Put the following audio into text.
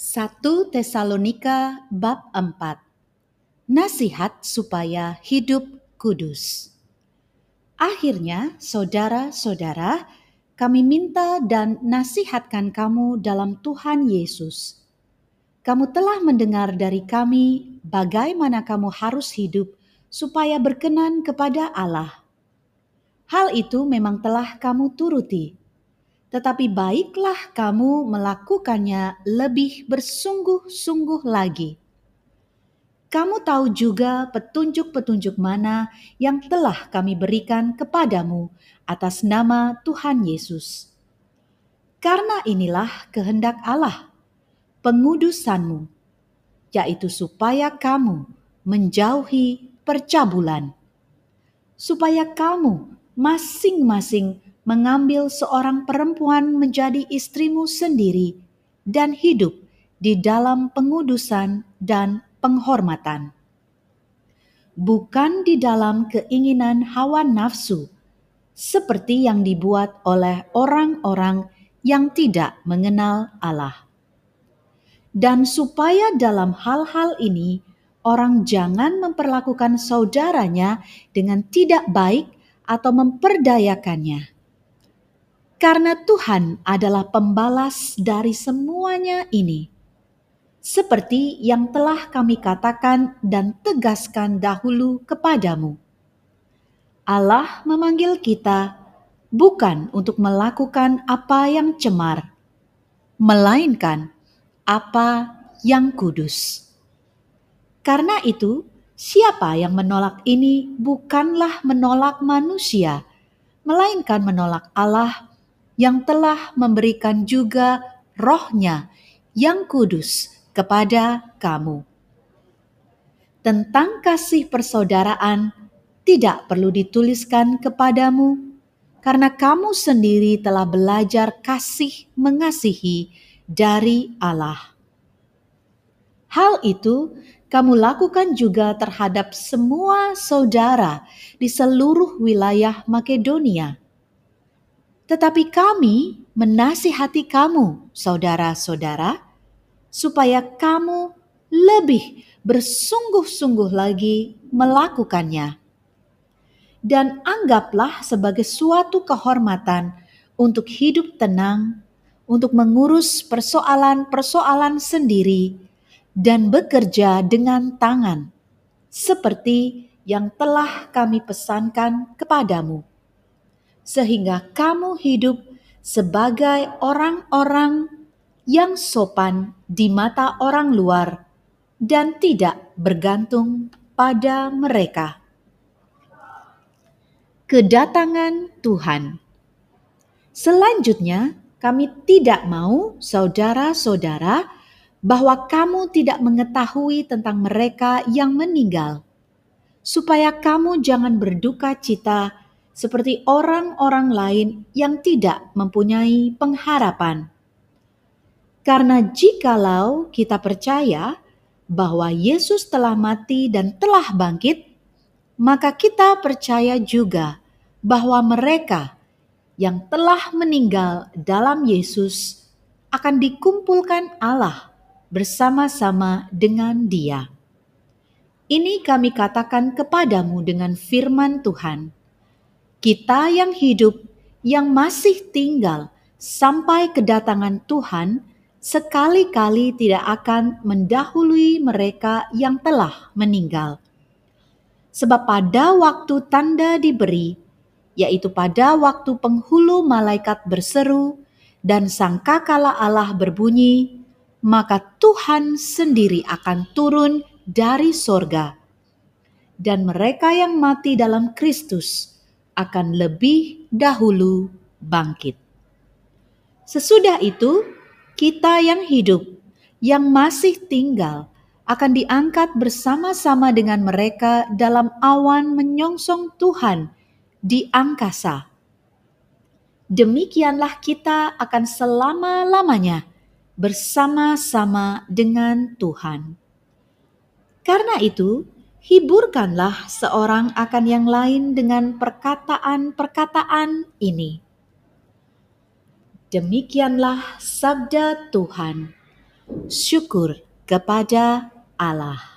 1 Tesalonika bab 4 Nasihat supaya hidup kudus Akhirnya, saudara-saudara, kami minta dan nasihatkan kamu dalam Tuhan Yesus. Kamu telah mendengar dari kami bagaimana kamu harus hidup supaya berkenan kepada Allah. Hal itu memang telah kamu turuti tetapi baiklah kamu melakukannya lebih bersungguh-sungguh lagi. Kamu tahu juga petunjuk-petunjuk mana yang telah kami berikan kepadamu atas nama Tuhan Yesus. Karena inilah kehendak Allah, pengudusanmu, yaitu supaya kamu menjauhi percabulan, supaya kamu masing-masing mengambil seorang perempuan menjadi istrimu sendiri dan hidup di dalam pengudusan dan penghormatan. Bukan di dalam keinginan hawa nafsu, seperti yang dibuat oleh orang-orang yang tidak mengenal Allah. Dan supaya dalam hal-hal ini orang jangan memperlakukan saudaranya dengan tidak baik atau memperdayakannya karena Tuhan adalah pembalas dari semuanya ini. Seperti yang telah kami katakan dan tegaskan dahulu kepadamu. Allah memanggil kita bukan untuk melakukan apa yang cemar, melainkan apa yang kudus. Karena itu, siapa yang menolak ini bukanlah menolak manusia, melainkan menolak Allah yang telah memberikan juga rohnya yang kudus kepada kamu. Tentang kasih persaudaraan tidak perlu dituliskan kepadamu, karena kamu sendiri telah belajar kasih mengasihi dari Allah. Hal itu kamu lakukan juga terhadap semua saudara di seluruh wilayah Makedonia tetapi kami menasihati kamu, saudara-saudara, supaya kamu lebih bersungguh-sungguh lagi melakukannya. Dan anggaplah sebagai suatu kehormatan untuk hidup tenang, untuk mengurus persoalan-persoalan sendiri, dan bekerja dengan tangan, seperti yang telah kami pesankan kepadamu sehingga kamu hidup sebagai orang-orang yang sopan di mata orang luar dan tidak bergantung pada mereka. Kedatangan Tuhan. Selanjutnya, kami tidak mau saudara-saudara bahwa kamu tidak mengetahui tentang mereka yang meninggal, supaya kamu jangan berduka cita seperti orang-orang lain yang tidak mempunyai pengharapan. Karena jikalau kita percaya bahwa Yesus telah mati dan telah bangkit, maka kita percaya juga bahwa mereka yang telah meninggal dalam Yesus akan dikumpulkan Allah bersama-sama dengan Dia. Ini kami katakan kepadamu dengan firman Tuhan kita yang hidup, yang masih tinggal sampai kedatangan Tuhan, sekali-kali tidak akan mendahului mereka yang telah meninggal. Sebab pada waktu tanda diberi, yaitu pada waktu penghulu malaikat berseru dan sangkakala Allah berbunyi, maka Tuhan sendiri akan turun dari sorga. Dan mereka yang mati dalam Kristus akan lebih dahulu bangkit. Sesudah itu, kita yang hidup, yang masih tinggal, akan diangkat bersama-sama dengan mereka dalam awan menyongsong Tuhan di angkasa. Demikianlah kita akan selama-lamanya bersama-sama dengan Tuhan. Karena itu, hiburkanlah seorang akan yang lain dengan perkataan-perkataan ini. Demikianlah sabda Tuhan. Syukur kepada Allah.